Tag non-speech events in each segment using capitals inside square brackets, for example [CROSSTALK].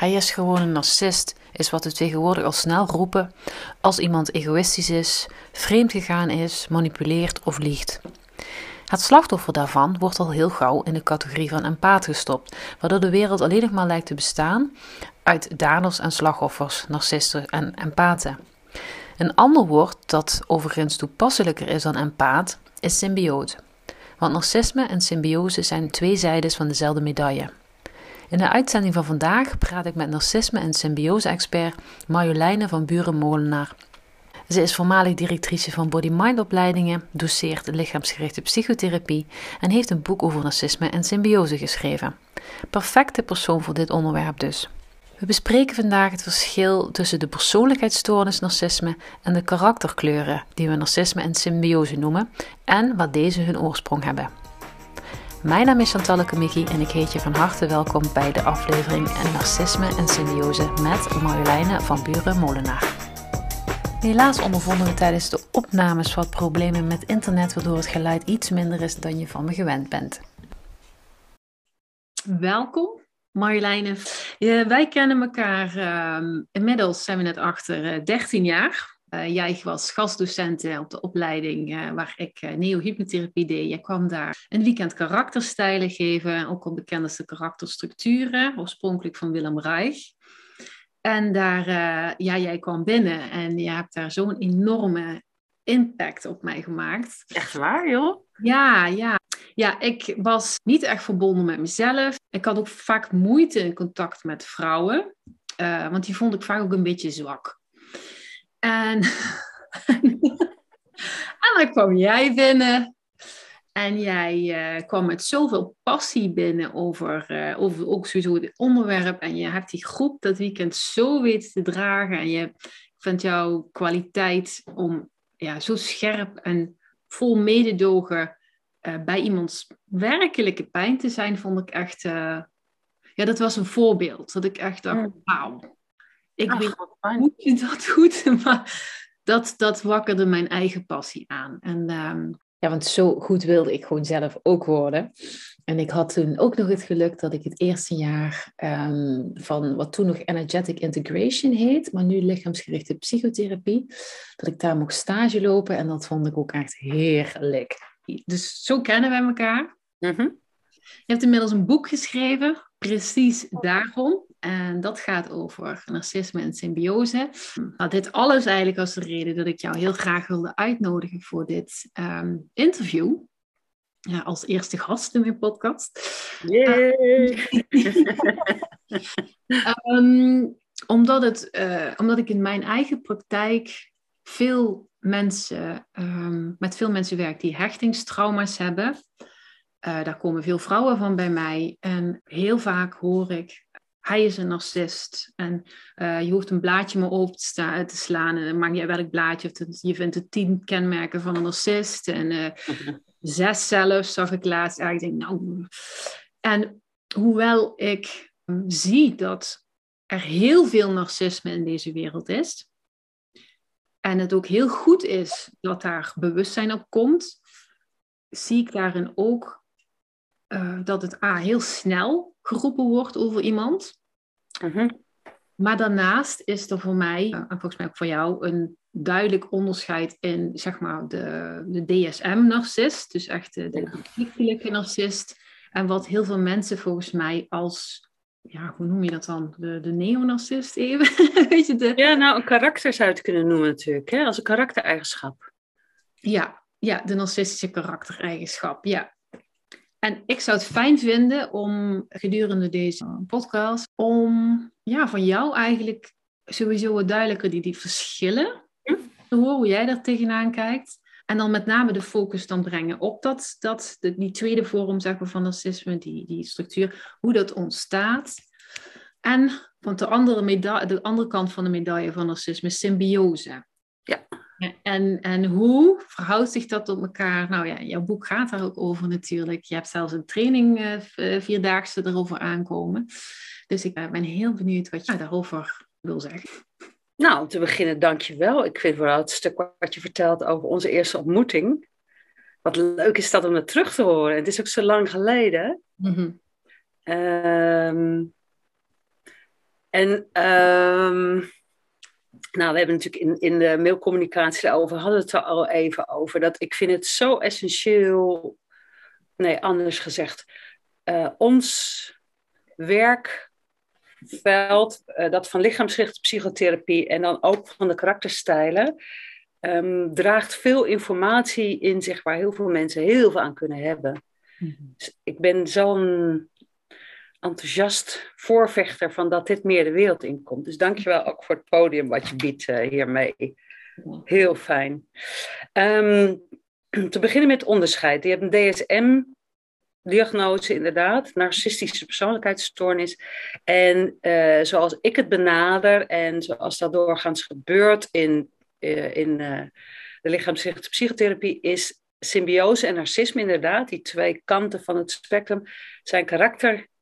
Hij is gewoon een narcist, is wat we tegenwoordig al snel roepen als iemand egoïstisch is, vreemd gegaan is, manipuleert of liegt. Het slachtoffer daarvan wordt al heel gauw in de categorie van empaat gestopt, waardoor de wereld alleen nog maar lijkt te bestaan uit daders en slachtoffers, narcisten en empaten. Een ander woord dat overigens toepasselijker is dan empaat, is symbioot. Want narcisme en symbiose zijn twee zijdes van dezelfde medaille. In de uitzending van vandaag praat ik met narcisme- en symbiose-expert Marjoleine van Buren-Molenaar. Ze is voormalig directrice van Body-Mind opleidingen, doseert lichaamsgerichte psychotherapie en heeft een boek over narcisme en symbiose geschreven. Perfecte persoon voor dit onderwerp dus. We bespreken vandaag het verschil tussen de persoonlijkheidsstoornis narcisme en de karakterkleuren die we narcisme en symbiose noemen en waar deze hun oorsprong hebben. Mijn naam is Chantal Kamiki en ik heet je van harte welkom bij de aflevering Narcisme en Symbiose met Marjoleine van Buren Molenaar. Helaas ondervonden we tijdens de opnames wat problemen met internet, waardoor het geluid iets minder is dan je van me gewend bent. Welkom, Marjoleine. wij kennen elkaar, uh, inmiddels zijn we net achter, 13 eh, jaar. Uh, jij was gastdocent op de opleiding uh, waar ik uh, neohypnotherapie deed. Jij kwam daar een weekend karakterstijlen geven, ook al bekendste karakterstructuren, oorspronkelijk van Willem Reich. En daar, ja, jij kwam binnen en je hebt daar zo'n enorme impact op mij gemaakt. Echt waar, joh? Ja, ja. Ja, ik was niet echt verbonden met mezelf. Ik had ook vaak moeite in contact met vrouwen, want die vond ik vaak ook een beetje zwak. En, [LAUGHS] en dan kwam jij binnen. En jij uh, kwam met zoveel passie binnen over, uh, over ook sowieso het onderwerp. En je hebt die groep dat weekend zo weten te dragen. En je vindt jouw kwaliteit om ja, zo scherp en vol mededogen uh, bij iemands werkelijke pijn te zijn, vond ik echt... ja, dat was een voorbeeld. Dat ik echt dacht, mm. wauw ik weet hoe je dat [LAUGHS] doet, maar dat, dat wakkerde mijn eigen passie aan. En, ehm, Ja, want zo goed wilde ik gewoon zelf ook worden. En ik had toen ook nog het geluk dat ik het eerste jaar ehm, van wat toen nog Energetic Integration heet, maar nu lichaamsgerichte psychotherapie, dat ik daar mocht stage lopen en dat vond ik ook echt heerlijk. Dus zo kennen wij elkaar. Mhm. Je hebt inmiddels een boek geschreven, precies daarom. En dat gaat over narcisme en symbiose. Nou, dit alles eigenlijk als de reden dat ik jou heel graag wilde uitnodigen voor dit um, interview. Ja, als eerste gast in mijn podcast. um, [LAUGHS] omdat, het, uh, omdat ik in mijn eigen praktijk veel mensen, um, met veel mensen werk die hechtingstrauma's hebben. Uh, daar komen veel vrouwen van bij mij. En heel vaak hoor ik hij is een narcist. En uh, je hoeft een blaadje maar open te, sta, te slaan. En maakt niet welk blaadje. Of je vindt de tien kenmerken van een narcist. En uh, [LAUGHS] zes zelfs zag ik laatst. Ik denk, nou... En hoewel ik zie dat er heel veel narcisme in deze wereld is. En het ook heel goed is dat daar bewustzijn op komt. Zie ik daarin ook uh, dat het A, heel snel geroepen wordt over iemand. Mhm. Maar daarnaast is er voor mij, en volgens mij ook voor jou, een duidelijk onderscheid in zeg maar, de, de DSM-narcist, dus echt de, de conflictelijke narcist. En wat heel veel mensen volgens mij als, ja, hoe noem je dat dan? De, de neonarcist even? [LAUGHS] Weet je, de... Ja, nou, een karakter zou je het kunnen noemen natuurlijk, hè? als een karaktereigenschap. Ja, ja, de narcistische karaktereigenschap, ja. En ik zou het fijn vinden om gedurende deze podcast, om ja, van jou eigenlijk sowieso wat duidelijker die, die verschillen te horen, hoe jij daar tegenaan kijkt. En dan met name de focus dan brengen op dat, dat, die tweede vorm zeg maar, van narcisme, die, die structuur, hoe dat ontstaat. En van de andere, de andere kant van de medaille van narcisme, symbiose. Ja. En, en hoe verhoudt zich dat tot elkaar? Nou ja, jouw boek gaat daar ook over natuurlijk. Je hebt zelfs een training uh, vierdaagse erover aankomen. Dus ik ben heel benieuwd wat je daarover wil zeggen. Nou, om te beginnen, dankjewel. Ik vind vooral het stuk wat je vertelt over onze eerste ontmoeting. Wat leuk is dat om het terug te horen. Het is ook zo lang geleden. Mm En ehm, nou, we hebben natuurlijk in, in de mailcommunicatie daarover, hadden het er al even over, dat ik vind het zo essentieel, nee, anders gezegd, uh, ons werkveld, uh, dat van lichaamsgerichte psychotherapie en dan ook van de karakterstijlen, um, draagt veel informatie in zich waar heel veel mensen heel veel aan kunnen hebben. Mm-hmm. Dus ik ben zo'n enthousiast voorvechter van dat dit meer de wereld inkomt. Dus dankjewel ook voor het podium wat je biedt uh, hiermee. Heel fijn. Um, [CLEARS THROAT] te beginnen met onderscheid. Je hebt een DSM diagnose inderdaad, narcistische persoonlijkheidsstoornis. En uh, zoals ik het benader en zoals dat doorgaans gebeurt in, uh, in de lichaamsgerichte psychotherapie, is symbiose en narcisme inderdaad, die twee kanten van het spectrum, zijn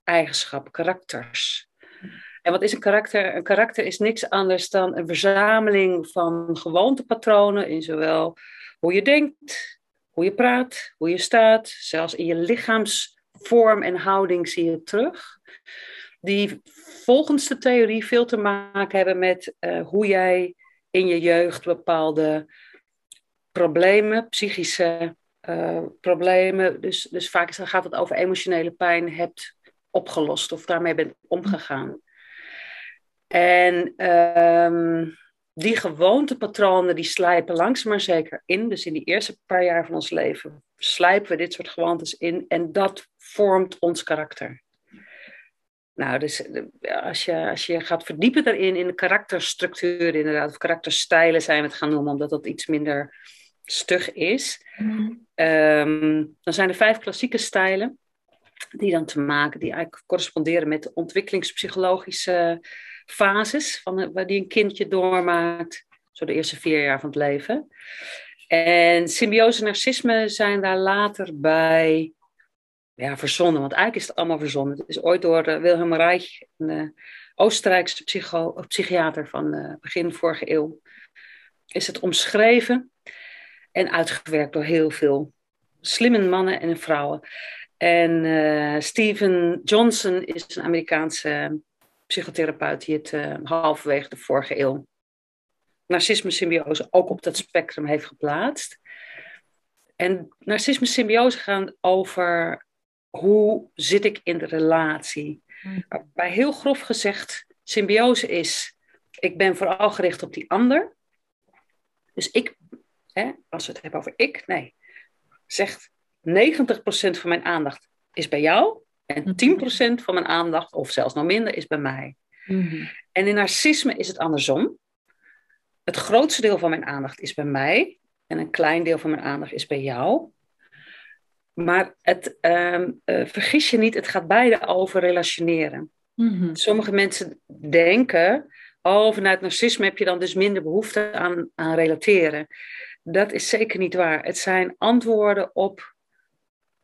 karaktereigenschappen, karakters. En wat is een karakter? Een karakter is niks anders dan een verzameling van gewoontepatronen in zowel hoe je denkt, hoe je praat, hoe je staat, zelfs in je lichaamsvorm en houding zie je terug. Die volgens de theorie veel te maken hebben met uh, hoe jij in je jeugd bepaalde problemen, psychische uh, problemen, dus, dus vaak gaat het over emotionele pijn, hebt opgelost of daarmee bent omgegaan. En um, die gewoontepatronen die slijpen langzaam maar zeker in. Dus in die eerste paar jaar van ons leven slijpen we dit soort gewoontes in en dat vormt ons karakter. Nou, dus eh, als je, als je gaat verdiepen daarin, in de karakterstructuur inderdaad, of karakterstijlen zijn we het gaan noemen, omdat dat iets minder stug is. Mm. Um, dan zijn er vijf klassieke stijlen, die dan te maken, die eigenlijk corresponderen met de ontwikkelingspsychologische fases van, die een kindje doormaakt, zo de eerste vier jaar van het leven. En symbiose en narcisme zijn daar later bij ja, verzonnen, want eigenlijk is het allemaal verzonnen. Het is ooit door uh, Wilhelm Reich, een uh, Oostenrijkse psycho, psychiater van uh, begin vorige eeuw, is het omschreven en uitgewerkt door heel veel slimme mannen en vrouwen. En Stephen Johnson is een Amerikaanse psychotherapeut die het uh, halverwege de vorige eeuw narcisme-symbiose ook op dat spectrum heeft geplaatst. En narcisme-symbiose gaan over hoe zit ik in de relatie. Mm. Bij heel grof gezegd, symbiose is, ik ben vooral gericht op die ander. Dus ik, hè, als we het hebben over ik, nee, zegt 90% van mijn aandacht is bij jou. En 10% mhm. van mijn aandacht, of zelfs nog minder, is bij mij. Mhm. En in narcisme is het andersom. Het grootste deel van mijn aandacht is bij mij. En een klein deel van mijn aandacht is bij jou. Maar het, uh, vergis je niet, het gaat beide over relationeren. Mhm. Sommige mensen denken, oh, vanuit narcisme heb je dan dus minder behoefte aan, aan relateren. Dat is zeker niet waar. Het zijn antwoorden op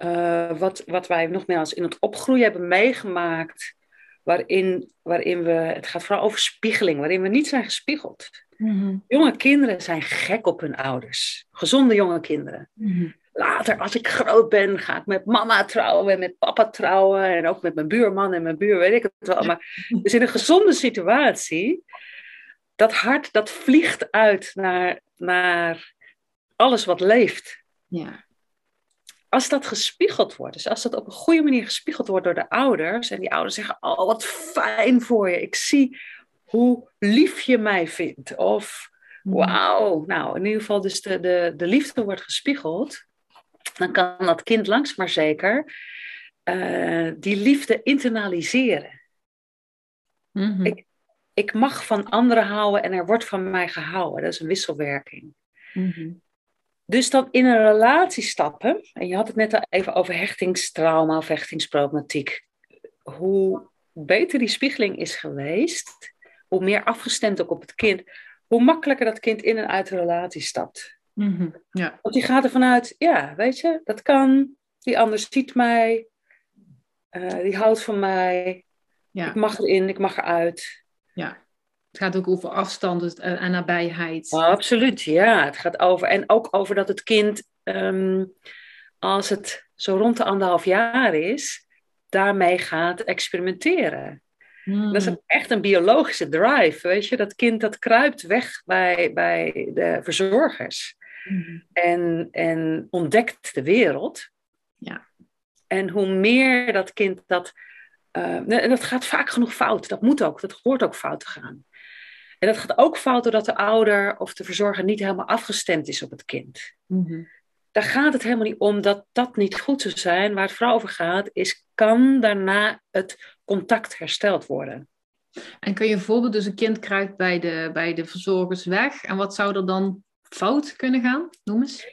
uh, wat, wat wij nogmaals in het opgroeien hebben meegemaakt, waarin, waarin we, het gaat vooral over spiegeling, waarin we niet zijn gespiegeld. Mhm. Jonge kinderen zijn gek op hun ouders, gezonde jonge kinderen. Mhm. Later, als ik groot ben, ga ik met mama trouwen en met papa trouwen en ook met mijn buurman en mijn buur, weet ik het wel. Maar, [LAUGHS] dus in een gezonde situatie, dat hart dat vliegt uit naar, naar alles wat leeft. Ja als dat gespiegeld wordt, dus als dat op een goede manier gespiegeld wordt door de ouders, en die ouders zeggen: Oh, wat fijn voor je, ik zie hoe lief je mij vindt. Of hmm. wauw, nou in ieder geval, dus de, de, de liefde wordt gespiegeld, dan kan dat kind langs maar zeker uh, die liefde internaliseren. Mm-hmm. ik, ik mag van anderen houden en er wordt van mij gehouden. Dat is een wisselwerking. Mm-hmm. Dus dan in een relatie stappen, en je had het net al even over hechtingstrauma of hechtingsproblematiek. Hoe beter die spiegeling is geweest, hoe meer afgestemd ook op het kind, hoe makkelijker dat kind in en uit de relatie stapt. Mm ja. Want die gaat ervan uit, ja, weet je, dat kan, die ander ziet mij, uh, die houdt van mij, ja. ik mag erin, ik mag eruit. Ja. Het gaat ook over afstand en eh, nabijheid. Oh, absoluut, ja. Het gaat over, en ook over dat het kind, um, als het zo rond de anderhalf jaar is, daarmee gaat experimenteren. Dat is echt een biologische drive, weet je. Dat kind dat kruipt weg bij, bij de verzorgers. Mm. En, en ontdekt de wereld. Ja. En hoe meer dat kind dat... Uh, en dat gaat vaak genoeg fout. Dat moet ook. Dat hoort ook fout te gaan. En dat gaat ook fout doordat de ouder of de verzorger niet helemaal afgestemd is op het kind. Mm Daar gaat het helemaal niet om dat dat niet goed zou zijn. Waar het vooral over gaat, is kan daarna het contact hersteld worden. En kun je bijvoorbeeld, dus een kind kruipt bij de, bij de verzorgers weg. En wat zou er dan fout kunnen gaan? Noem eens.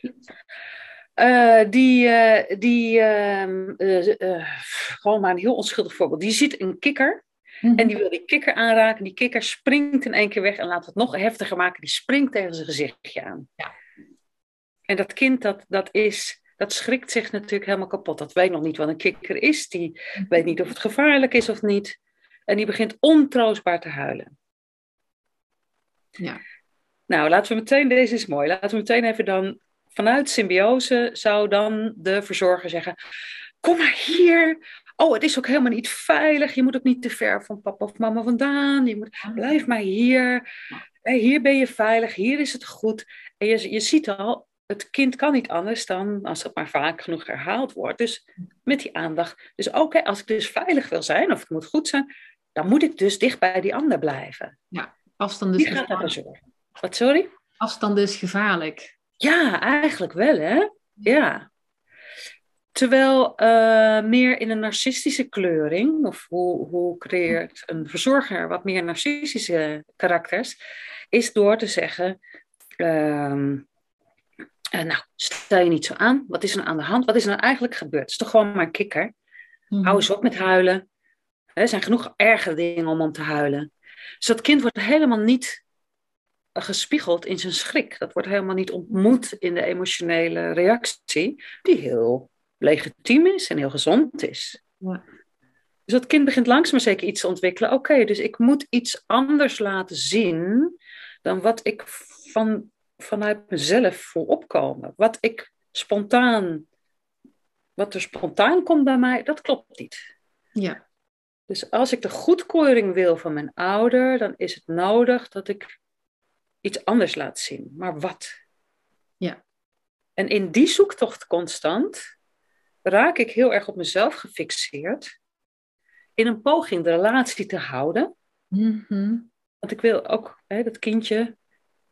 Uh, die, uh, die uh, gewoon maar een heel onschuldig voorbeeld. Die ziet een kikker Mhm. En die wil die kikker aanraken. Die kikker springt in één keer weg en laat het nog heftiger maken. Die springt tegen zijn gezichtje aan. Ja. En dat kind, dat, dat, is, dat schrikt zich natuurlijk helemaal kapot. Dat weet nog niet wat een kikker is. Die mhm. weet niet of het gevaarlijk is of niet. En die begint ontroostbaar te huilen. Ja. Nou, laten we meteen, deze is mooi. Laten we meteen even dan, vanuit symbiose zou dan de verzorger zeggen: Kom maar hier, oh, het is ook helemaal niet veilig. Je moet ook niet te ver van papa of mama vandaan. Je moet, ah. blijf maar hier. Hier ben je veilig, hier is het goed. En je, je ziet al, het kind kan niet anders dan als het maar vaak genoeg herhaald wordt. Dus met die aandacht. Dus oké, als ik dus veilig wil zijn of ik moet goed zijn, dan moet ik dus dicht bij die ander blijven. Ja, afstand is die gaat zorgen. Wat, sorry? Afstand is gevaarlijk. Ja, eigenlijk wel, hè? Ja. Terwijl uh, meer in een narcistische kleuring, of hoe, hoe creëert een verzorger wat meer narcistische karakters, is door te zeggen: uh, Nou, stel je niet zo aan. Wat is er aan de hand? Wat is er nou eigenlijk gebeurd? Het is toch gewoon maar een kikker? Mm Hou eens op met huilen. Er zijn genoeg ergere dingen om om te huilen. Dus dat kind wordt helemaal niet gespiegeld in zijn schrik. Dat wordt helemaal niet ontmoet in de emotionele reactie, die heel legitiem is en heel gezond is. Ja. Dus dat kind begint langzaam maar zeker iets te ontwikkelen. Oké, dus ik moet iets anders laten zien dan wat ik van, vanuit mezelf voel opkomen. Wat ik spontaan, wat er spontaan komt bij mij, dat klopt niet. Ja. Dus als ik de goedkeuring wil van mijn ouder, dan is het nodig dat ik iets anders laat zien. Maar wat? Ja. En in die zoektocht constant raak ik heel erg op mezelf gefixeerd. In een poging de relatie te houden. Mm Want ik wil ook, hè, dat kindje,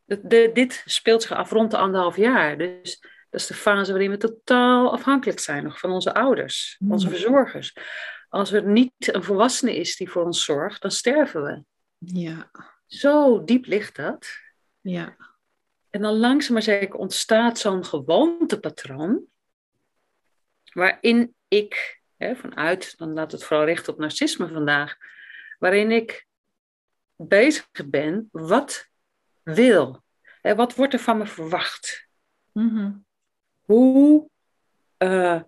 de, dit speelt zich af rond de anderhalf jaar. Dus dat is de fase waarin we totaal afhankelijk zijn nog van onze ouders, mm onze verzorgers. Als er niet een volwassene is die voor ons zorgt, dan sterven we. Ja. Zo diep ligt dat. Ja. En dan langzaam maar zeker ontstaat zo'n gewoontepatroon waarin ik, hè, vanuit, dan laat het vooral richten op narcisme vandaag, waarin ik bezig ben, wat wil? Hè, wat wordt er van me verwacht? Mhm. Hoe. Uh,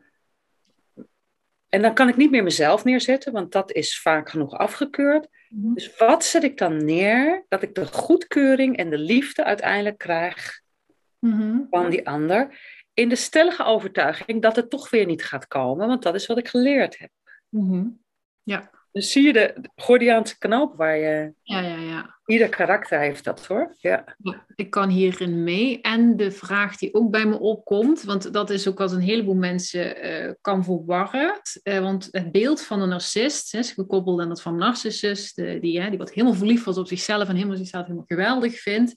en dan kan ik niet meer mezelf neerzetten, want dat is vaak genoeg afgekeurd. Mhm. Dus wat zet ik dan neer dat ik de goedkeuring en de liefde uiteindelijk krijg mhm. van die ander? In de stellige overtuiging dat het toch weer niet gaat komen, want dat is wat ik geleerd heb. Mhm. Ja. Dus zie je de Gordiaanse knoop waar je. Ja, ja, ja. Ieder karakter heeft dat hoor. Ja. ja. Ik kan hierin mee. En de vraag die ook bij me opkomt, want dat is ook wat een heleboel mensen uh, kan verwarren. Uh, want het beeld van een narcist, is gekoppeld aan dat van narcissist, die, die wat helemaal verliefd was op zichzelf en helemaal zichzelf helemaal geweldig vindt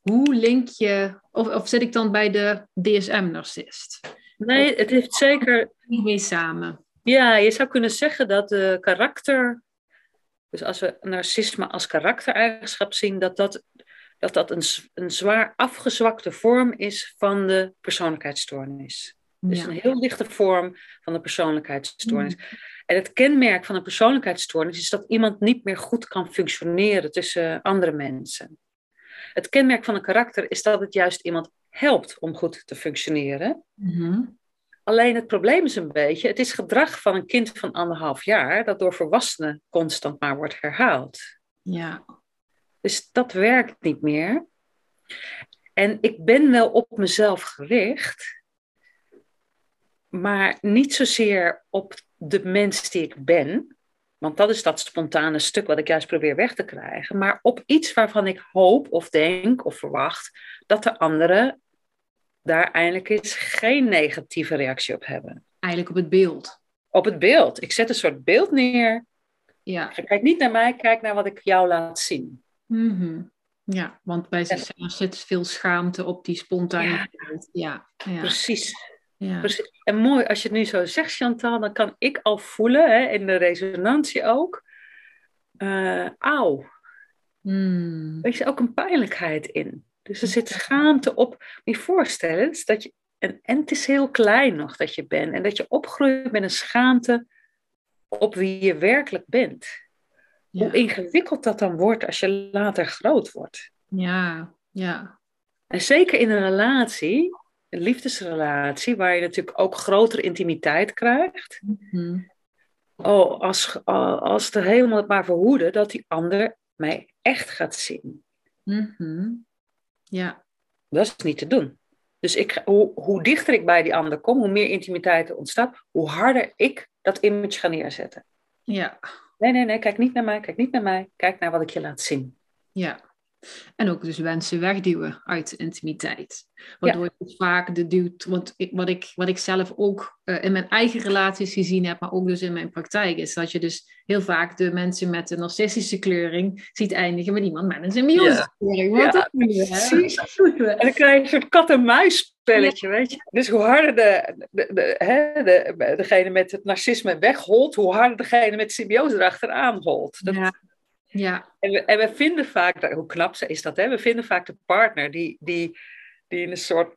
hoe link je, of, of zit ik dan bij de DSM-narcist? Nee, het heeft zeker. Niet mee samen. Ja, je zou kunnen zeggen dat de karakter, dus als we narcisme als karaktereigenschap zien, dat dat, dat, dat een, een zwaar afgezwakte vorm is van de persoonlijkheidsstoornis. Dus een heel lichte vorm van de persoonlijkheidsstoornis. Mm. En het kenmerk van een persoonlijkheidsstoornis is dat iemand niet meer goed kan functioneren tussen andere mensen. Het kenmerk van een karakter is dat het juist iemand helpt om goed te functioneren. Mhm. Alleen het probleem is een beetje, het is gedrag van een kind van anderhalf jaar dat door volwassenen constant maar wordt herhaald. Ja. Dus dat werkt niet meer. En ik ben wel op mezelf gericht, maar niet zozeer op de mens die ik ben, Want dat is dat spontane stuk wat ik juist probeer weg te krijgen. Maar op iets waarvan ik hoop of denk of verwacht dat de anderen daar eindelijk eens geen negatieve reactie op hebben. Eigenlijk op het beeld. Op het beeld. Ik zet een soort beeld neer. Ja. Kijk niet naar mij, kijk naar wat ik jou laat zien. Mhm. Ja, want bij zichzelf zit veel schaamte op die spontaniteit. Ja, ja. Precies. Ja. Precies. En mooi, als je het nu zo zegt, Chantal, dan kan ik al voelen, hè, in de resonantie ook, eh auw. Hmm. Er is ook een pijnlijkheid in. Dus er zit schaamte op. Moet je voorstellen dus dat je, en, en het is heel klein nog dat je bent, en dat je opgroeit met een schaamte op wie je werkelijk bent. Ja. Hoe ingewikkeld dat dan wordt als je later groot wordt. ja, ja. En zeker in een relatie, een liefdesrelatie, waar je natuurlijk ook grotere intimiteit krijgt. Mhm. Oh, als, als er helemaal het maar verhoeden dat die ander mij echt gaat zien. Mhm. Ja, Dat is niet te doen. Dus ik, hoe, hoe dichter ik bij die ander kom, hoe meer intimiteit er ontstaat, hoe harder ik dat image ga neerzetten. ja, Nee, nee, nee, kijk niet naar mij, kijk niet naar mij, kijk naar wat ik je laat zien. ja. En ook dus wensen wegduwen uit intimiteit. Waardoor je vaak de duwt, want ik, wat, ik, wat ik zelf ook eh, in mijn eigen relaties gezien heb, maar ook dus in mijn praktijk, is dat je dus heel vaak de mensen met een narcistische kleuring ziet eindigen met iemand met een symbiose kleuring. Ja, doen we, precies. En dan krijg je een soort kat-en-muis spelletje, weet je. Dus hoe harder de, de, de, hè, de, degene met het narcisme wegholt, hoe harder degene met symbiose erachteraan holt. Dat, Ja, ja, en, we, en we vinden vaak, hoe knap is dat, hè? we vinden vaak de partner die, die, die in een soort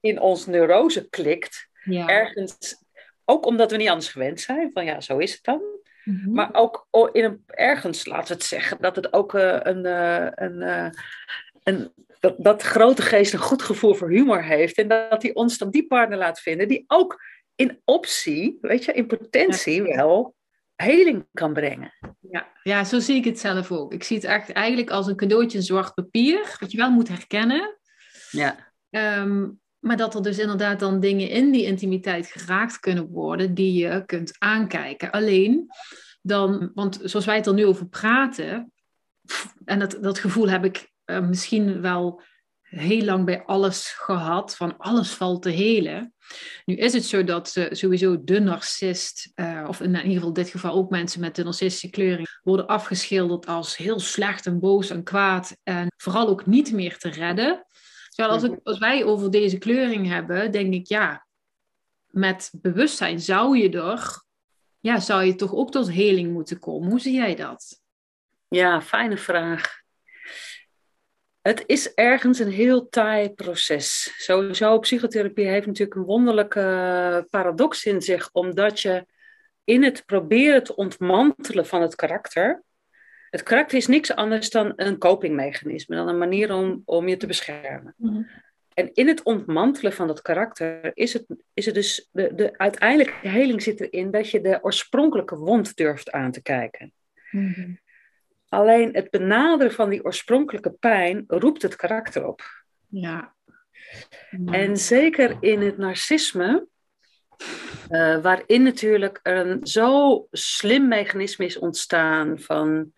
in ons neurose klikt, ja. ergens, ook omdat we niet anders gewend zijn, van ja, zo is het dan. Mhm. Maar ook in een, ergens, laten we het zeggen, dat het ook eh, een, eh, een, eh, een dat, dat grote geest een goed gevoel voor humor heeft. En dat hij ons dan die partner laat vinden die ook in optie, weet je, in potentie wel heling kan brengen. Ja, ja, zo zie ik het zelf ook. Ik zie het echt eigenlijk als een cadeautje in zwart papier, wat je wel moet herkennen. Ja, Ehm, maar dat er dus inderdaad dan dingen in die intimiteit geraakt kunnen worden die je kunt aankijken. Alleen dan, want zoals wij het er nu over praten, en dat, dat gevoel heb ik eh, misschien wel heel lang bij alles gehad, van alles valt te helen. Nu is het zo dat sowieso de narcist, eh, of in ieder geval dit geval ook mensen met de narcistische kleuring, worden afgeschilderd als heel slecht en boos en kwaad en vooral ook niet meer te redden. Terwijl als, ik, als wij over deze kleuring hebben, denk ik ja, met bewustzijn zou je er, ja, zou je toch ook tot heling moeten komen. Hoe zie jij dat? ja fijne vraag. Het is ergens een heel taai proces. Sowieso, psychotherapie heeft natuurlijk een wonderlijke paradox in zich, omdat je in het proberen te ontmantelen van het karakter. Het karakter is niks anders dan een copingmechanisme, dan een manier om, om je te beschermen. En in het ontmantelen van dat karakter is het, is het dus, de, de uiteindelijke heling zit erin dat je de oorspronkelijke wond durft aan te kijken. Alleen het benaderen van die oorspronkelijke pijn roept het karakter op. Ja. En zeker in het narcisme, eh, waarin natuurlijk een zo slim mechanisme is ontstaan van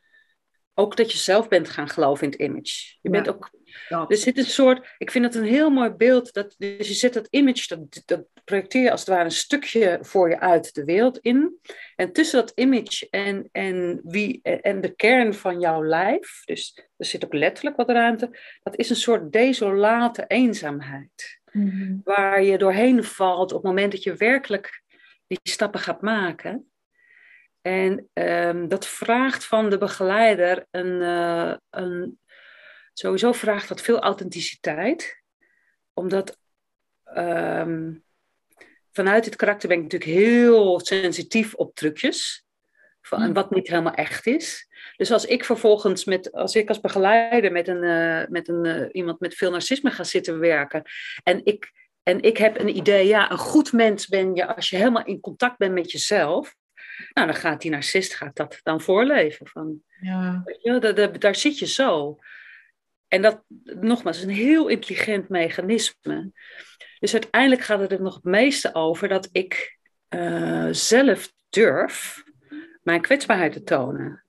ook dat je zelf bent gaan geloven in het image. Je bent ook, Ja. er zit een soort, ik vind het een heel mooi beeld, dat, dus je zet dat image, dat, dat projecteer je als het ware een stukje voor je uit de wereld in. En tussen dat image en, en, wie, en de kern van jouw lijf, dus er zit ook letterlijk wat ruimte, dat is een soort desolate eenzaamheid Mhm. waar je doorheen valt op het moment dat je werkelijk die stappen gaat maken. En ehm, dat vraagt van de begeleider een, eh, een. Sowieso vraagt dat veel authenticiteit, omdat ehm, vanuit het karakter ben ik natuurlijk heel sensitief op trucjes. Van, Mm. Wat niet helemaal echt is. Dus als ik vervolgens met, als ik als begeleider met, een, eh, met een, eh, iemand met veel narcisme ga zitten werken. En ik, en ik heb een idee, ja, een goed mens ben je als je helemaal in contact bent met jezelf. Nou, dan gaat die narcist gaat dat dan voorleven. Van, Ja. daar, daar, daar zit je zo. En dat, nogmaals, is een heel intelligent mechanisme. Dus uiteindelijk gaat het er nog het meeste over dat ik eh, zelf durf mijn kwetsbaarheid te tonen.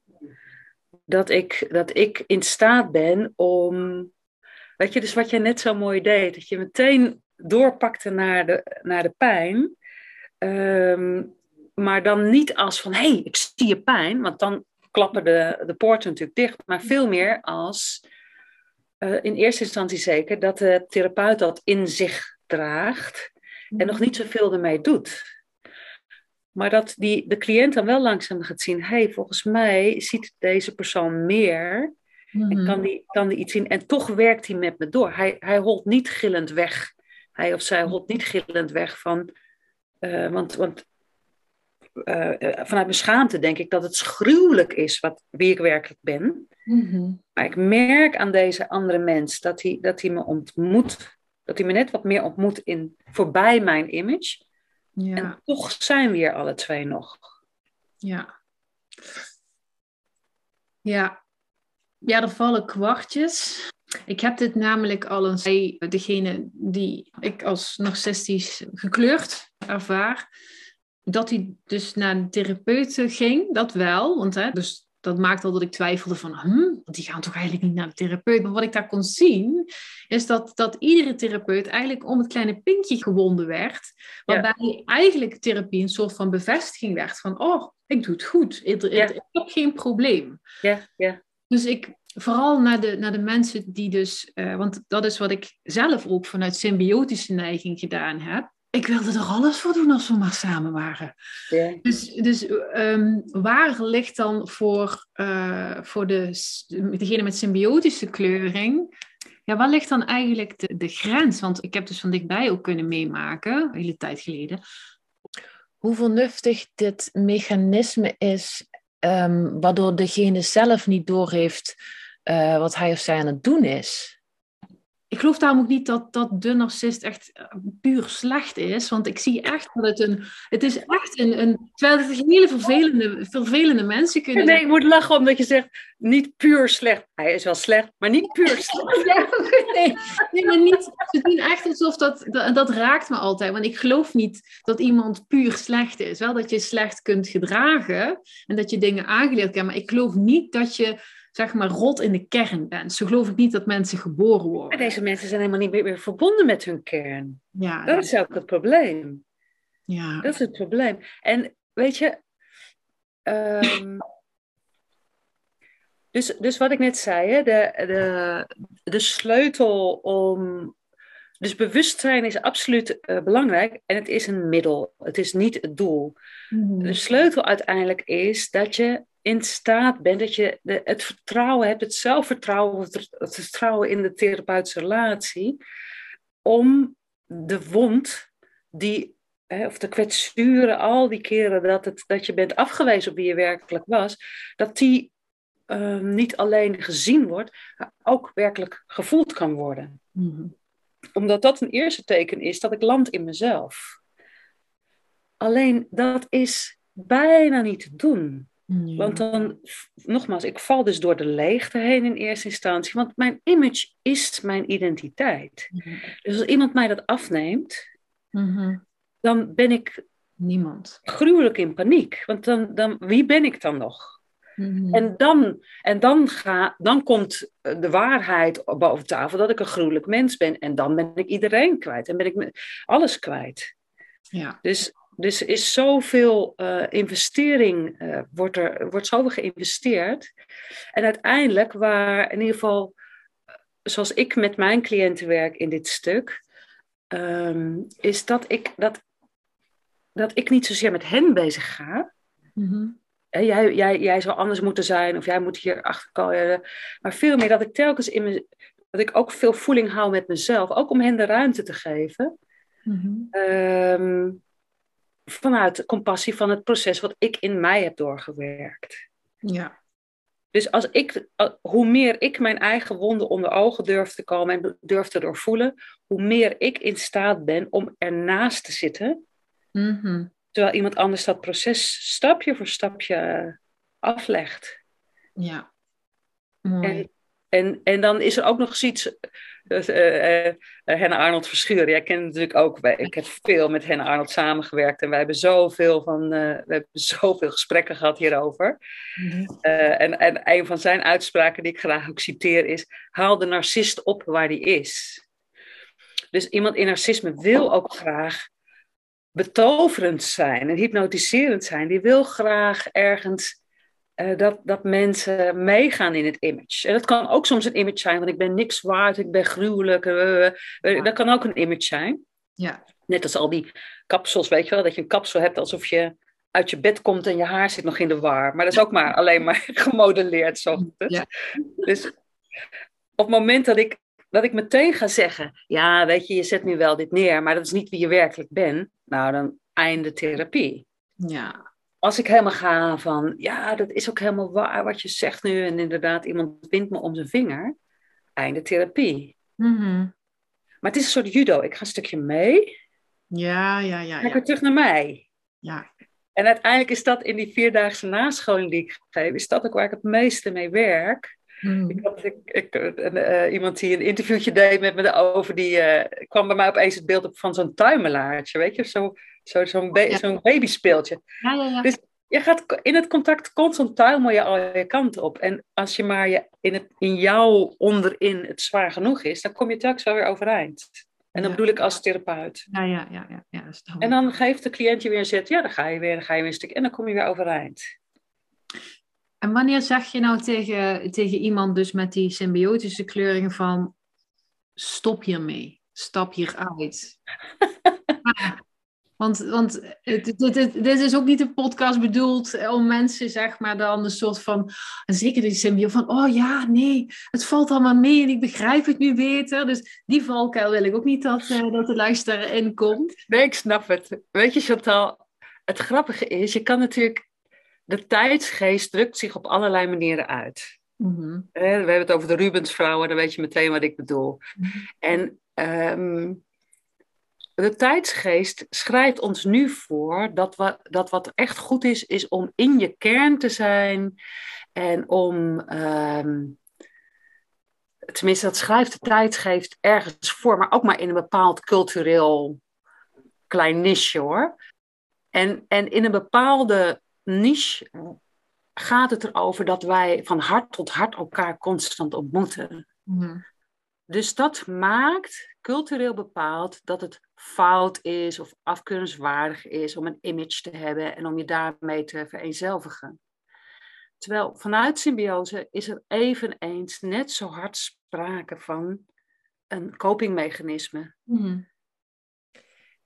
Dat ik, dat ik in staat ben om. Weet je, dus wat jij net zo mooi deed, dat je meteen doorpakte naar de, naar de pijn. Ehm, maar dan niet als van, hé, hey, ik zie je pijn, want dan klappen de, de poorten natuurlijk dicht. Maar veel meer als, uh, in eerste instantie zeker, dat de therapeut dat in zich draagt en nog niet zoveel ermee doet. Maar dat die, de cliënt dan wel langzaam gaat zien, hé, hey, volgens mij ziet deze persoon meer en mhm. kan die, kan die iets zien. En toch werkt hij met me door. Hij, hij holt niet gillend weg. Hij of zij holt niet gillend weg van, uh, want, want uh, vanuit mijn schaamte denk ik dat het gruwelijk is wat, wie ik werkelijk ben. Mhm. Maar ik merk aan deze andere mens dat hij, dat hij me ontmoet, dat hij me net wat meer ontmoet in, voorbij mijn image. Ja. En toch zijn we hier alle twee nog. Ja. Ja. Ja, er vallen kwartjes. Ik heb dit namelijk al eens bij degene die ik als narcistisch gekleurd ervaar dat hij dus naar een therapeut ging, dat wel. Want hè, dus dat maakte al dat ik twijfelde van, hm, die gaan toch eigenlijk niet naar de therapeut. Maar wat ik daar kon zien, is dat, dat iedere therapeut eigenlijk om het kleine pinkje gewonden werd. Waarbij eigenlijk therapie een soort van bevestiging werd van, oh, ik doe het goed. Ik, ik, heb geen probleem. Ja, ja. Dus ik, vooral naar de, naar de mensen die dus, uh, want dat is wat ik zelf ook vanuit symbiotische neiging gedaan heb ik wilde er alles voor doen als we maar samen waren. Ja. Dus, dus um, waar ligt dan voor, uh, voor de, degene met symbiotische kleuring, ja, waar ligt dan eigenlijk de, de grens? Want ik heb dus van dichtbij ook kunnen meemaken, een hele tijd geleden, hoe vernuftig dit mechanisme is, um, waardoor degene zelf niet doorheeft uh, wat hij of zij aan het doen is ik geloof daarom ook niet dat, dat de narcist echt eh, puur slecht is. Want ik zie echt dat het een... Het is echt een... een terwijl het hele vervelende, vervelende mensen kunnen Nee, ik moet lachen omdat je zegt, niet puur slecht. Hij is wel slecht, maar niet puur [LAUGHS] slecht. ja, nee, nee, maar niet... Ze doen echt alsof dat, dat... Dat raakt me altijd. Want ik geloof niet dat iemand puur slecht is. Wel dat je slecht kunt gedragen en dat je dingen aangeleerd hebt. Maar ik geloof niet dat je zeg maar, rot in de kern bent. Zo geloof ik niet dat mensen geboren worden. Maar deze mensen zijn helemaal niet meer, verbonden met hun kern. Ja, dat is ook het probleem. Ja. Dat is het probleem. En weet je, um, dus, dus wat ik net zei, hè, de, de, de sleutel om. Dus bewustzijn is absoluut uh, belangrijk en het is een middel. Het is niet het doel. Mm De sleutel uiteindelijk is dat je in staat bent, dat je de, het vertrouwen hebt, het zelfvertrouwen, het, het vertrouwen in de therapeutische relatie, om de wond die, hè, of de kwetsuren, al die keren dat, het, dat je bent afgewezen op wie je werkelijk was, dat die um, niet alleen gezien wordt, maar ook werkelijk gevoeld kan worden. Mm Omdat dat een eerste teken is dat ik land in mezelf. Alleen dat is bijna niet te doen. Want dan, nogmaals, ik val dus door de leegte heen in eerste instantie, want mijn image is mijn identiteit. Dus als iemand mij dat afneemt, mhm. dan ben ik niemand. Gruwelijk in paniek, want dan, dan wie ben ik dan nog? Mhm. En, dan, en dan, ga, dan komt de waarheid boven tafel dat ik een gruwelijk mens ben. En dan ben ik iedereen kwijt. En ben ik alles kwijt. Ja. Dus dus er is zoveel uh, investering, uh, wordt er wordt zoveel geïnvesteerd. En uiteindelijk, waar in ieder geval, eh, zoals ik met mijn cliënten werk in dit stuk, um, is dat ik, dat, dat ik niet zozeer met hen bezig ga. Mm-hmm. Jij, jij, jij zou anders moeten zijn, of jij moet hier achter komen. Maar veel meer dat ik telkens in me, dat ik ook veel voeling hou met mezelf, ook om hen de ruimte te geven. Um, vanuit compassie van het proces wat ik in mij heb doorgewerkt. Ja. Dus als ik, hoe meer ik mijn eigen wonden onder ogen durf te komen en durf te doorvoelen, hoe meer ik in staat ben om ernaast te zitten. Mm Terwijl iemand anders dat proces stapje voor stapje aflegt. Ja. Mooi. En, En, en dan is er ook nog iets. Dus, uh, uh, Henne Arnold Verschuren, jij kent natuurlijk ook. Ik heb veel met Henne Arnold samengewerkt en wij hebben zoveel, van, uh, we hebben zoveel gesprekken gehad hierover. Mm-hmm. en, en een van zijn uitspraken die ik graag ook citeer is: haal de narcist op waar die is. Dus iemand in narcisme wil ook graag betoverend zijn en hypnotiserend zijn. Die wil graag ergens uh, dat, dat mensen meegaan in het image. En dat kan ook soms een image zijn, want ik ben niks waard, ik ben gruwelijk. Uh, uh, dat kan ook een image zijn. Ja. Net als al die kapsels, weet je wel, dat je een kapsel hebt alsof je uit je bed komt en je haar zit nog in de war. Maar dat is ook maar alleen maar [LAUGHS] gemodelleerd. Zo. Ja. Dus op het moment dat ik, dat ik meteen ga zeggen, ja, weet je, je zet nu wel dit neer, maar dat is niet wie je werkelijk bent, nou dan einde therapie. Ja als ik helemaal ga van, ja, dat is ook helemaal waar wat je zegt nu. En inderdaad, iemand wint me om zijn vinger. Einde therapie. Mm-hmm. Maar het is een soort judo. Ik ga een stukje mee. Ja, ja, ja. Ik ja. terug naar mij. Ja. En uiteindelijk is dat in die vierdaagse nascholing die ik geef, is dat ook waar ik het meeste mee werk. Mm. Ik had ik, ik, uh, iemand die een interviewtje deed met me over, die uh, kwam bij mij opeens het beeld op van zo'n tuimelaartje, weet je, zo, zo, zo'n ba Ja. zo'n babyspeeltje. Ja, ja, ja. Dus je gaat in het contact constant tuimel je al je kanten op. En als je maar je in, het, in jou onderin het zwaar genoeg is, dan kom je telkens wel weer overeind. En dan Ja. bedoel ik als therapeut. Ja, ja, ja, ja, dat En dan geeft de cliënt je weer een zet, ja, dan ga je weer, dan ga je weer een stuk en dan kom je weer overeind. En wanneer zeg je nou tegen, tegen iemand dus met die symbiotische kleuringen van stop hiermee, stap hieruit? [LAUGHS] Want want dit, dit, dit is ook niet een podcast bedoeld om mensen zeg maar dan een soort van, en zeker die symbio van oh ja, nee, het valt allemaal mee en ik begrijp het nu beter. Dus die valkuil wil ik ook niet dat, uh, dat de luisteraar in komt. Nee, ik snap het. Weet je Chantal, het grappige is, je kan natuurlijk de tijdsgeest drukt zich op allerlei manieren uit. Mm-hmm. We hebben het over de Rubensvrouwen, dan weet je meteen wat ik bedoel. Mm-hmm. En um, de tijdsgeest schrijft ons nu voor dat, we, dat wat echt goed is, is om in je kern te zijn en om. Um, tenminste, dat schrijft de tijdsgeest ergens voor, maar ook maar in een bepaald cultureel klein niche hoor. En, en in een bepaalde niche gaat het erover dat wij van hart tot hart elkaar constant ontmoeten. Mm-hmm. Dus dat maakt cultureel bepaald dat het fout is of afkeurenswaardig is om een image te hebben en om je daarmee te vereenzelvigen. Terwijl vanuit symbiose is er eveneens net zo hard sprake van een copingmechanisme. Mm-hmm.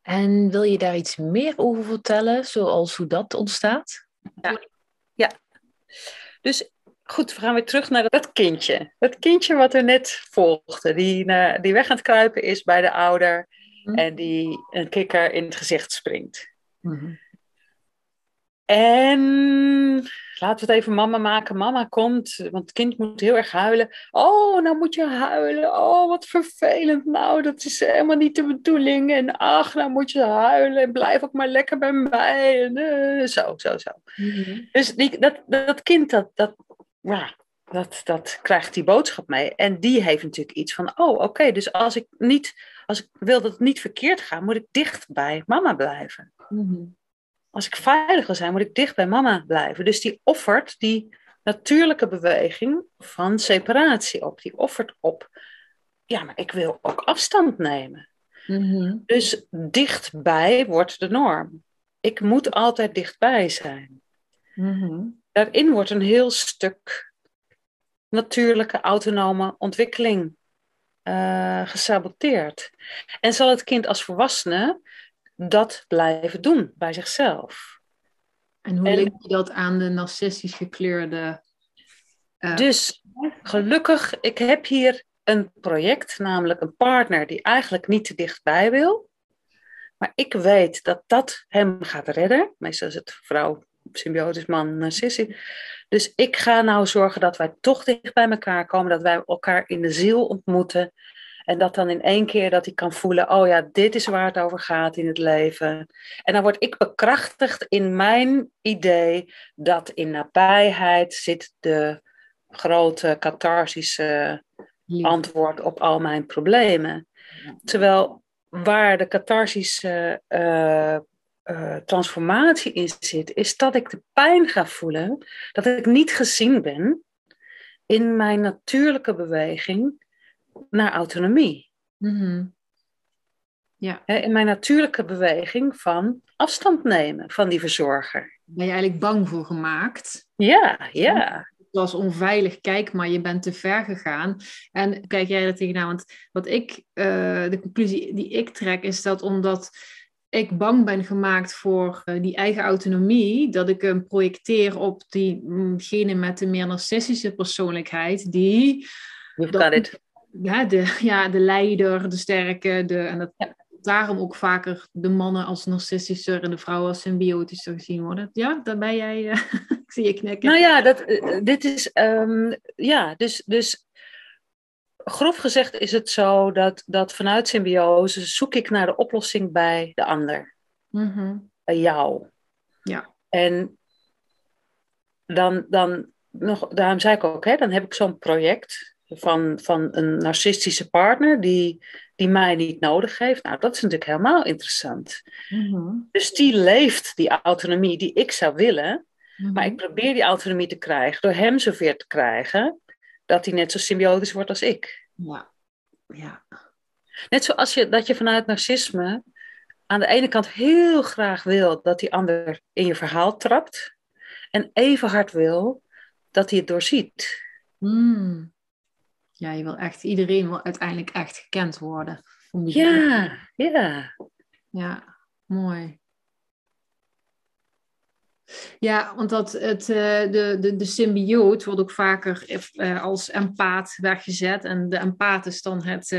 En wil je daar iets meer over vertellen, zoals hoe dat ontstaat? Ja, ja. dus goed, we gaan weer terug naar dat kindje. Dat kindje wat er net volgde, die, uh, die weg aan het kruipen is bij de ouder mm. en die een kikker in het gezicht springt. Mm-hmm. En laten we het even mama maken. Mama komt, want het kind moet heel erg huilen. Oh, nou moet je huilen. Oh, wat vervelend. Nou, dat is helemaal niet de bedoeling. En ach, nou moet je huilen. En blijf ook maar lekker bij mij. En, uh, zo, zo, zo. Mm-hmm. Dus die, dat, dat kind, dat, dat, ja, dat, dat krijgt die boodschap mee. En die heeft natuurlijk iets van, oh, oké, okay, dus als ik niet, als ik wil dat het niet verkeerd gaat, moet ik dicht bij mama blijven. Mm-hmm. Als ik veilig wil zijn, moet ik dicht bij mama blijven. Dus die offert die natuurlijke beweging van separatie op. Die offert op, ja, maar ik wil ook afstand nemen. Mm-hmm. Dus dichtbij wordt de norm. Ik moet altijd dichtbij zijn. Mm-hmm. Daarin wordt een heel stuk natuurlijke autonome ontwikkeling uh, gesaboteerd. En zal het kind als volwassene dat blijven doen bij zichzelf. En hoe en, link je dat aan de narcistisch gekleurde... Uh... Dus gelukkig, ik heb hier een project, namelijk een partner die eigenlijk niet te dichtbij wil. Maar ik weet dat dat hem gaat redden. Meestal is het vrouw, symbiotisch man, narcissie. Dus ik ga nou zorgen dat wij toch dicht bij elkaar komen, dat wij elkaar in de ziel ontmoeten. En dat dan in één keer dat hij kan voelen, oh ja, dit is waar het over gaat in het leven. En dan word ik bekrachtigd in mijn idee dat in nabijheid zit de grote catharsische antwoord op al mijn problemen. Terwijl waar de catharsische uh, uh, transformatie in zit, is dat ik de pijn ga voelen, dat ik niet gezien ben in mijn natuurlijke beweging naar autonomie. Mm Ja. In mijn natuurlijke beweging van afstand nemen van die verzorger. Ben je eigenlijk bang voor gemaakt? Ja, ja het was onveilig, kijk maar, je bent te ver gegaan. En kijk jij er tegenaan? Want wat ik, uh, de conclusie die ik trek, is dat omdat ik bang ben gemaakt voor uh, die eigen autonomie, dat ik hem projecteer op diegene met de meer narcistische persoonlijkheid, die. dat, Ja, de, [LAUGHS] ja, de leider, de sterke, de, en dat, daarom ook vaker de mannen als narcistischer en de vrouwen als symbiotischer gezien worden. Ja, daar ben jij, uh, [LAUGHS] ik zie je knikken. Nou ja, dat, uh, dit is, um, ja, dus, dus grof gezegd is het zo dat, dat vanuit symbiose zoek ik naar de oplossing bij de ander. Mm -hmm. Bij jou. Ja. En dan, dan nog, daarom zei ik ook, hè, dan heb ik zo'n project van, van een narcistische partner die die mij niet nodig heeft. Nou, dat is natuurlijk helemaal interessant. Mm-hmm. Dus die leeft die autonomie die ik zou willen, mm-hmm. maar ik probeer die autonomie te krijgen door hem zover te krijgen dat hij net zo symbiotisch wordt als ik. Ja. ja. Net zoals je, dat je vanuit narcisme aan de ene kant heel graag wil dat die ander in je verhaal trapt, en even hard wil dat hij het doorziet. Mm ja, je wil echt, iedereen wil uiteindelijk echt gekend worden. Ja, ja. Ja, mooi. Ja, want het, eh, de, de, de symbioot wordt ook vaker eh, als empaat weggezet. En de empaat is dan het,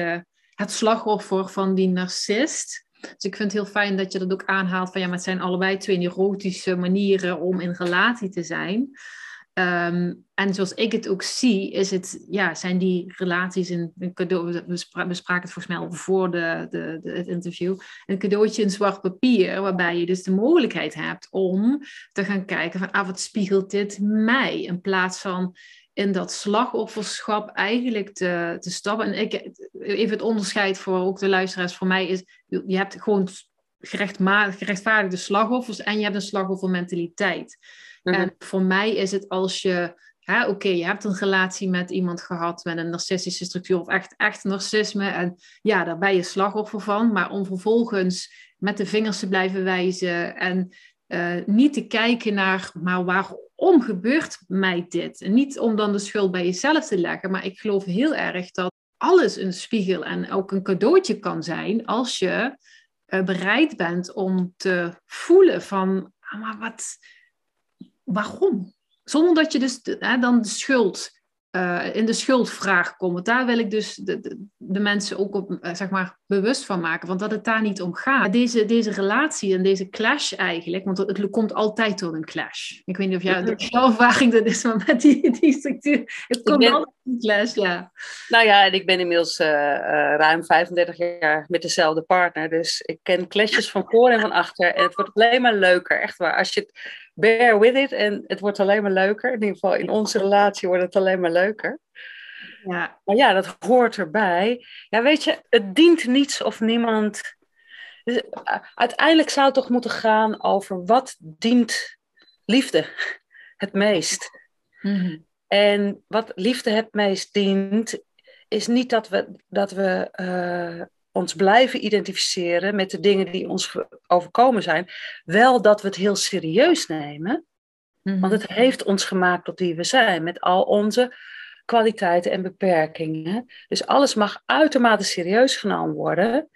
het slachtoffer van die narcist. Dus ik vind het heel fijn dat je dat ook aanhaalt van ja, maar het zijn allebei twee neurotische manieren om in relatie te zijn. Ehm, en zoals ik het ook zie, is het, ja, zijn die relaties in een cadeau. We, spraken het volgens mij al voor de, de, de, het interview. Een cadeautje in zwart papier, waarbij je dus de mogelijkheid hebt om te gaan kijken van, ah, wat spiegelt dit mij? In plaats van in dat slagofferschap eigenlijk te, te stappen. En ik, even het onderscheid voor ook de luisteraars, voor mij is, je hebt gewoon gerechtvaardigde slagoffers en je hebt een slagoffermentaliteit. En mhm. voor mij is het als je, oké, je hebt een relatie met iemand gehad met een narcistische structuur of echt, echt narcisme. En ja, daar ben je slagoffer van. Maar om vervolgens met de vingers te blijven wijzen en uh, niet te kijken naar, maar waarom gebeurt mij dit? En niet om dan de schuld bij jezelf te leggen, maar ik geloof heel erg dat alles een spiegel en ook een cadeautje kan zijn als je uh, bereid bent om te voelen van, ah, maar wat, waarom? Zonder dat je dus hè, dan de schuld, uh, in de schuldvraag komt. Daar wil ik dus de, de, de mensen ook op, uh, zeg maar, bewust van maken. Want dat het daar niet om gaat. Deze, deze relatie en deze clash eigenlijk, want het, het komt altijd door een clash. Ik weet niet of jij, de ervaring dat is, maar met die, die structuur, het komt ben, altijd een clash, ja. Nou ja, en ik ben inmiddels uh, ruim 35 jaar met dezelfde partner. Dus ik ken clashes van voor en van achter. En het wordt alleen maar leuker, echt waar. Als je het bear with it en het wordt alleen maar leuker. In ieder geval in onze relatie wordt het alleen maar leuker. Ja. Maar ja, dat hoort erbij. Ja, weet je, het dient niets of niemand. Dus, uh, uiteindelijk zou het toch moeten gaan over wat dient liefde het meest. Mm-hmm. En wat liefde het meest dient, is niet dat we, dat we uh, ons blijven identificeren met de dingen die ons overkomen zijn. Wel dat we het heel serieus nemen. Mm-hmm. Want het heeft ons gemaakt tot wie we zijn. Met al onze kwaliteiten en beperkingen. Dus alles mag uitermate serieus genomen worden.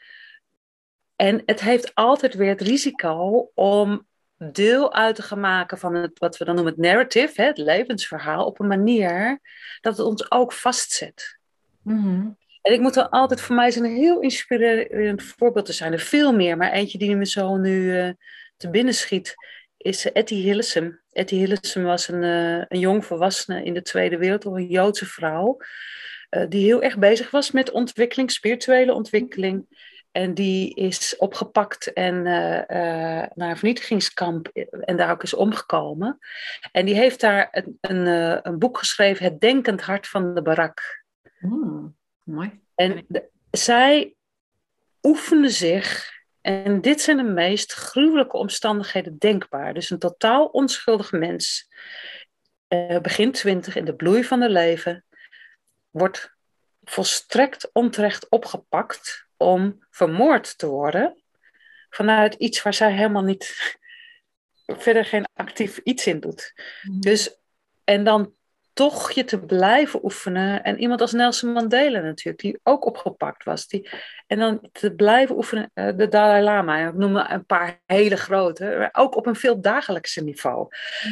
En het heeft altijd weer het risico om deel uit te gaan maken van het, wat we dan noemen het narrative, het levensverhaal, op een manier dat het ons ook vastzet. Mm-hmm. En ik moet er altijd, voor mij is een heel inspirerend voorbeeld te zijn. Er veel meer, maar eentje die me zo nu uh, te binnen schiet, is Etty Hillesum. Etty Hillesum was een, uh, een jong volwassene in de Tweede Wereldoorlog, een Joodse vrouw, uh, die heel erg bezig was met ontwikkeling, spirituele ontwikkeling. En die is opgepakt en naar een vernietigingskamp en daar ook is omgekomen. En die heeft daar een, een, een boek geschreven, Het Denkend Hart van de Barak. Mm, mooi. En de, zij oefende zich, en dit zijn de meest gruwelijke omstandigheden denkbaar. Dus een totaal onschuldig mens, begin twintig, in de bloei van haar leven, wordt volstrekt onterecht opgepakt om vermoord te worden vanuit iets waar zij helemaal niet [LAUGHS] verder geen actief iets in doet. Mm. Dus en dan toch je te blijven oefenen. En iemand als Nelson Mandela natuurlijk, die ook opgepakt was. Die, en dan te blijven oefenen, uh, de Dalai Lama, ik noem een paar hele grote, maar ook op een veel dagelijkse niveau.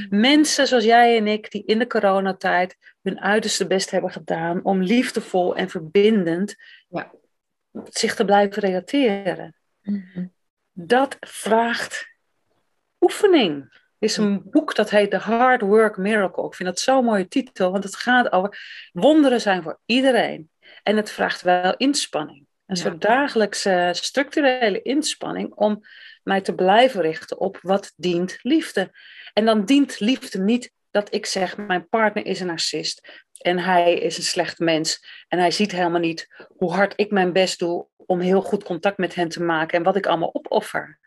Mm. Mensen zoals jij en ik, die in de coronatijd hun uiterste best hebben gedaan om liefdevol en verbindend ja. zich te blijven relateren. Mm-hmm. Dat vraagt oefening is een boek dat heet The Hard Work Miracle. Ik vind dat zo'n mooie titel, want het gaat over wonderen zijn voor iedereen. En het vraagt wel inspanning. Een soort dagelijkse structurele inspanning om mij te blijven richten op wat dient liefde. En dan dient liefde niet dat ik zeg, mijn partner is een narcist en hij is een slecht mens en hij ziet helemaal niet hoe hard ik mijn best doe om heel goed contact met hem te maken en wat ik allemaal opoffer.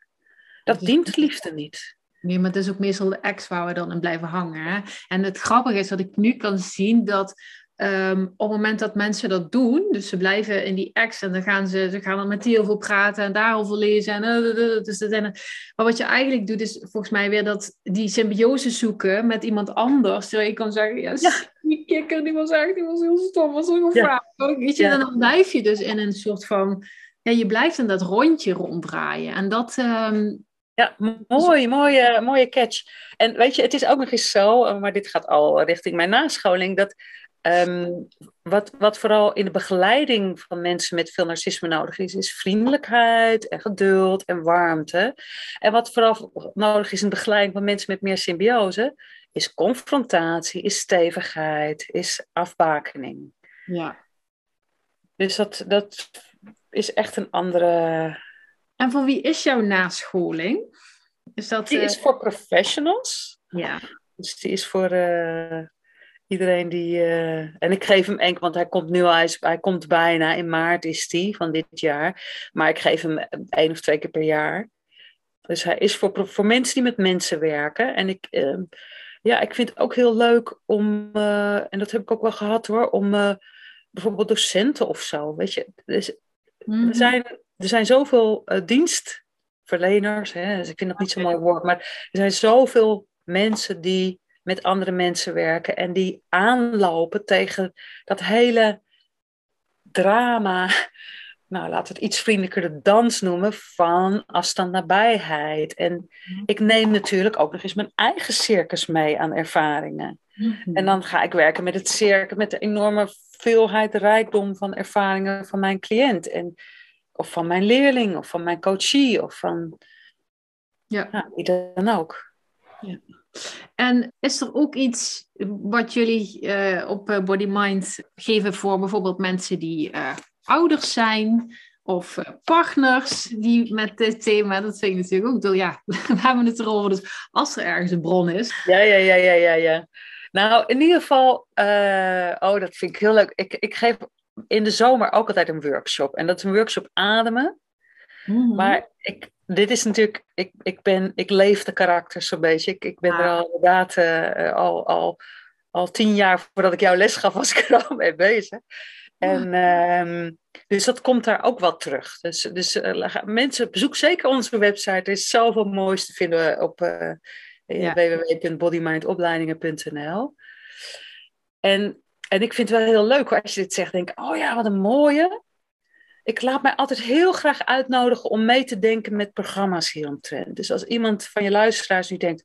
Dat dient liefde niet. Nee, maar het is ook meestal de ex waar we dan in blijven hangen. Hè? En het grappige is dat ik nu kan zien dat um, op het moment dat mensen dat doen, dus ze blijven in die ex en dan gaan ze, ze gaan dan met die over praten en daarover lezen. En, uh, dus dat maar wat je eigenlijk doet, is volgens mij weer dat die symbiose zoeken met iemand anders. Terwijl je kan zeggen, ja, ja. die kikker die was echt die was heel stom, was heel ja. Weet je, ja. en dan blijf je dus in een soort van, ja, je blijft in dat rondje ronddraaien. En dat, um, ja, mooi, mooie, mooie catch. En weet je, het is ook nog eens zo, eh, maar dit gaat al richting mijn nascholing, dat um, wat, wat vooral in de begeleiding van mensen met veel narcisme nodig is, is vriendelijkheid en geduld en warmte. En wat vooral nodig is in de begeleiding van mensen met meer symbiose, is confrontatie, is stevigheid, is afbakening. Ja. Dus dat, dat is echt een andere en voor wie is jouw nascholing? Is dat, die is eh, voor professionals. Ja. Dus die is voor uh, iedereen die. Uh, en ik geef hem enkel, want hij komt nu al, hij, hij komt bijna in maart is die van dit jaar. Maar ik geef hem één of twee keer per jaar. Dus hij is voor, voor mensen die met mensen werken. En ik, uh, ja, ik vind het ook heel leuk om, en dat heb ik ook wel gehad hoor, om bijvoorbeeld docenten of zo. Weet je, dus, mm -hmm. er zijn er zijn zoveel uh, dienstverleners, hè, dus ik vind dat niet zo'n mooi woord, maar er zijn zoveel mensen die met andere mensen werken en die aanlopen tegen dat hele drama, [LAUGHS] nou laten we het iets vriendelijker de dans noemen, van afstand nabijheid. En mhm. ik neem natuurlijk ook nog eens mijn eigen circus mee aan ervaringen. Mhm. En dan ga ik werken met het circus, met de enorme veelheid, rijkdom van ervaringen van mijn cliënt. En of van mijn leerling, of van mijn coachie, of van ja. Nou, wie dan ook. Ja. En is er ook iets wat jullie uh, op eh, Body Mind geven voor bijvoorbeeld mensen die uh, ouders zijn of partners die met dit thema, dat vind ik natuurlijk ook, door, ja, [LAUGHS] we hebben het erover, dus als er ergens een bron is. Ja, ja, ja, ja, ja, ja. Nou, in ieder geval, oh, dat vind ik heel leuk. Ik, ik geef in de zomer ook altijd een workshop. En dat is een workshop ademen. Mhm. Maar ik, dit is natuurlijk, ik, ik, ben, ik leef de karakters zo'n beetje. Ik, ik ben er al inderdaad uh, al, al, al tien jaar voordat ik jouw les gaf, was ik er al mee bezig. En uh, dus dat komt daar ook wel terug. Dus, dus uh, mensen, bezoek zeker onze website. Er is zoveel moois te vinden op uh, ja. www.bodymindopleidingen.nl. En en ik vind het wel heel leuk als je dit zegt. Denk, oh ja, wat een mooie. Ik laat mij altijd heel graag uitnodigen om mee te denken met programma's hieromtrent. Dus als iemand van je luisteraars nu denkt,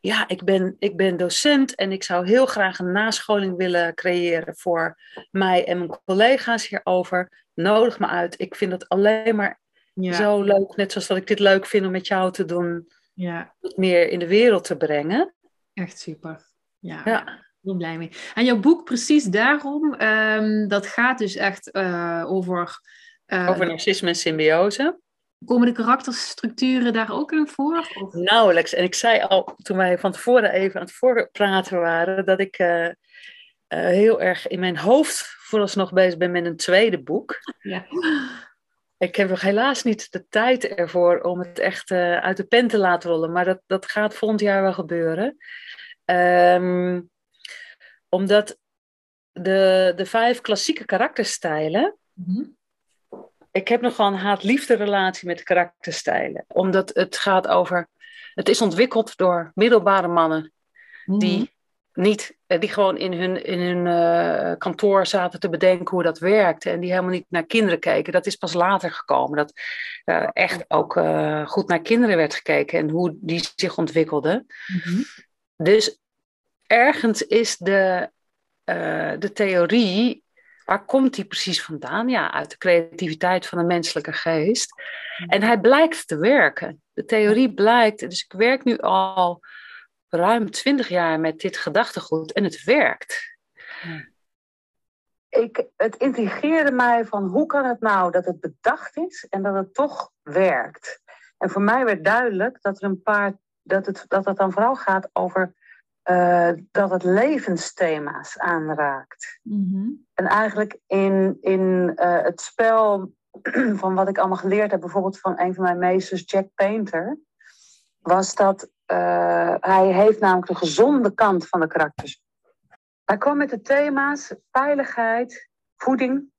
ja, ik ben, ik ben docent en ik zou heel graag een nascholing willen creëren voor mij en mijn collega's hierover, nodig me uit. Ik vind het alleen maar zo leuk, net zoals dat ik dit leuk vind om met jou te doen, ja. meer in de wereld te brengen. Echt super. Ja. ja heel blij mee. En jouw boek precies daarom, um, dat gaat dus echt uh, over Uh, over narcisme en symbiose. Komen de karakterstructuren daar ook in voor? Of? Nauwelijks. En ik zei al toen wij van tevoren even aan het voorpraten waren, dat ik uh, uh, heel erg in mijn hoofd vooralsnog bezig ben met een tweede boek. Ja. Ik heb nog helaas niet de tijd ervoor om het echt uit de pen te laten rollen, maar dat, dat gaat volgend jaar wel gebeuren. Um, omdat de, de vijf klassieke karakterstijlen. Mm Ik heb nogal een haat-liefde relatie met karakterstijlen. Omdat het gaat over. Het is ontwikkeld door middelbare mannen. Die mhm niet, eh, die gewoon in hun, in hun uh, kantoor zaten te bedenken hoe dat werkte. En die helemaal niet naar kinderen keken. Dat is pas later gekomen. Dat uh, echt ook uh, goed naar kinderen werd gekeken en hoe die zich ontwikkelden. Mm-hmm. Dus ergens is de, de theorie. Waar komt die precies vandaan? Ja, uit de creativiteit van de menselijke geest. Mm-hmm. En hij blijkt te werken. De theorie blijkt. Dus ik werk nu al ruim twintig jaar met dit gedachtegoed en het werkt. Ik, het intrigeerde mij van hoe kan het nou dat het bedacht is en dat het toch werkt. En voor mij werd duidelijk dat er een paar dat het, dat het dan vooral gaat over uh, dat het levensthema's aanraakt. Mm-hmm. En eigenlijk in, in uh, het spel [CLEARS THROAT] van wat ik allemaal geleerd heb, bijvoorbeeld van een van mijn meesters, Jack Painter, was dat uh, hij heeft namelijk de gezonde kant van de karakters. Hij kwam met de thema's veiligheid, voeding,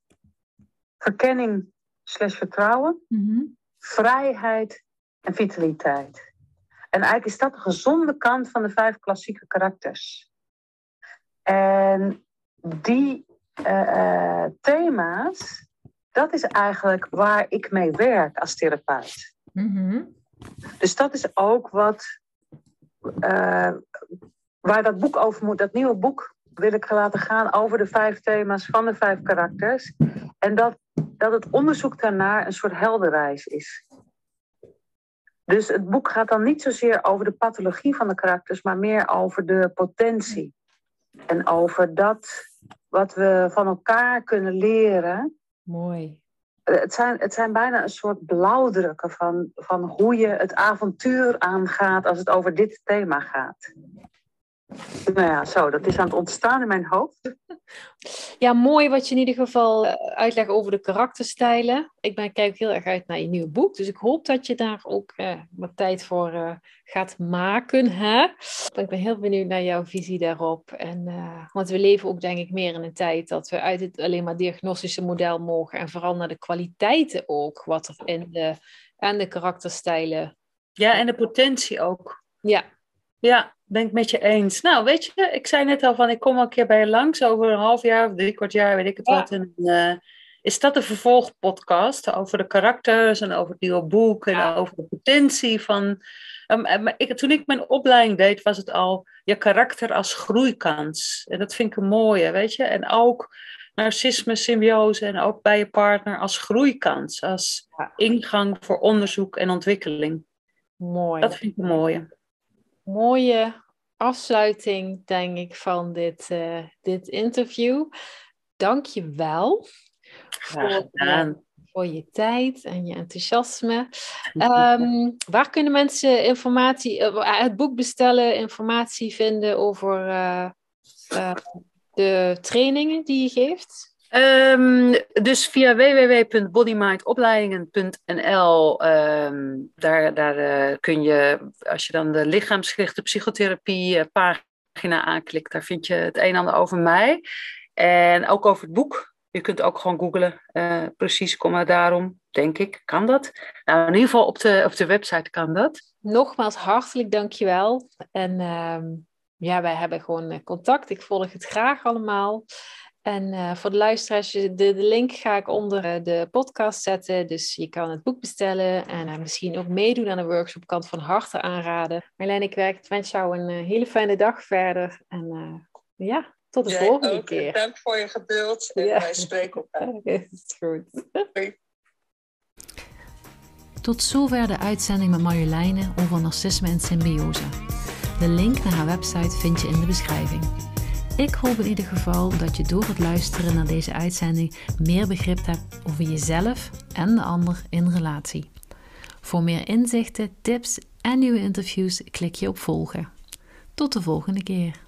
verkenning slash vertrouwen, mm-hmm. vrijheid en vitaliteit. En eigenlijk is dat de gezonde kant van de vijf klassieke karakters. En die uh, thema's, dat is eigenlijk waar ik mee werk als therapeut. Mm-hmm. Dus dat is ook wat uh, waar dat boek over moet, dat nieuwe boek wil ik laten gaan over de vijf thema's van de vijf karakters. En dat, dat het onderzoek daarnaar een soort helderreis is. Dus het boek gaat dan niet zozeer over de pathologie van de karakters, maar meer over de potentie. En over dat wat we van elkaar kunnen leren. Mooi. Eh, het zijn, het zijn bijna een soort blauwdrukken van, van hoe je het avontuur aangaat als het over dit thema gaat. Nou ja, zo, dat is aan het ontstaan in mijn hoofd. [LAUGHS] Ja, mooi wat je in ieder geval eh, uitlegt over de karakterstijlen. Ik ben, kijk heel erg uit naar je nieuwe boek, dus ik hoop dat je daar ook uh, wat tijd voor uh, gaat maken. Hè? Ik ben heel benieuwd naar jouw visie daarop. En, want we leven ook denk ik meer in een tijd dat we uit het alleen maar diagnostische model mogen en vooral naar de kwaliteiten ook, wat er in de, en de karakterstijlen. Ja, en de potentie ook. Ja, ja, ben ik met je eens. Nou, weet je, ik zei net al van ik kom al een keer bij je langs over een half jaar of drie kwart jaar, weet ik het wat. En, uh, is dat een vervolgpodcast over de karakters en over het nieuwe boek en over de potentie van. Um, ik, toen ik mijn opleiding deed, was het al je karakter als groeikans. En dat vind ik een mooie, weet je. En ook narcisme, symbiose en ook bij je partner als groeikans, als ingang voor onderzoek en ontwikkeling. Mooi. Dat vind ik een mooie mooie afsluiting, denk ik, van dit, uh, dit interview. Dank je wel voor, voor, je tijd en je enthousiasme. Um, waar kunnen mensen informatie, uh, het boek bestellen, informatie vinden over de trainingen die je geeft? Um, dus via www.bodymindopleidingen.nl, um, daar, daar uh, kun je, als je dan de lichaamsgerichte psychotherapie uh, pagina aanklikt, daar vind je het een en ander over mij. En ook over het boek. Je kunt ook gewoon googlen, uh, precies, kom maar daarom, denk ik. Kan dat? Nou, in ieder geval op de, op de website kan dat. Nogmaals, hartelijk dankjewel. En um, ja, wij hebben gewoon contact. Ik volg het graag allemaal. En uh, voor de luisteraars, de, de, link ga ik onder eh, de podcast zetten. Dus je kan het boek bestellen en uh, misschien ook meedoen aan de workshop. Kan het van harte aanraden. Marlijn, ik werk, wens jou een hele fijne dag verder. En ja, tot de volgende ook. keer. Dank voor je geduld en ja. wij spreken elkaar. [LAUGHS] is goed. Tot zover de uitzending met Marjoleine over narcisme en symbiose. De link naar haar website vind je in de beschrijving. Ik hoop in ieder geval dat je door het luisteren naar deze uitzending meer begrip hebt over jezelf en de ander in relatie. Voor meer inzichten, tips en nieuwe interviews klik je op volgen. Tot de volgende keer.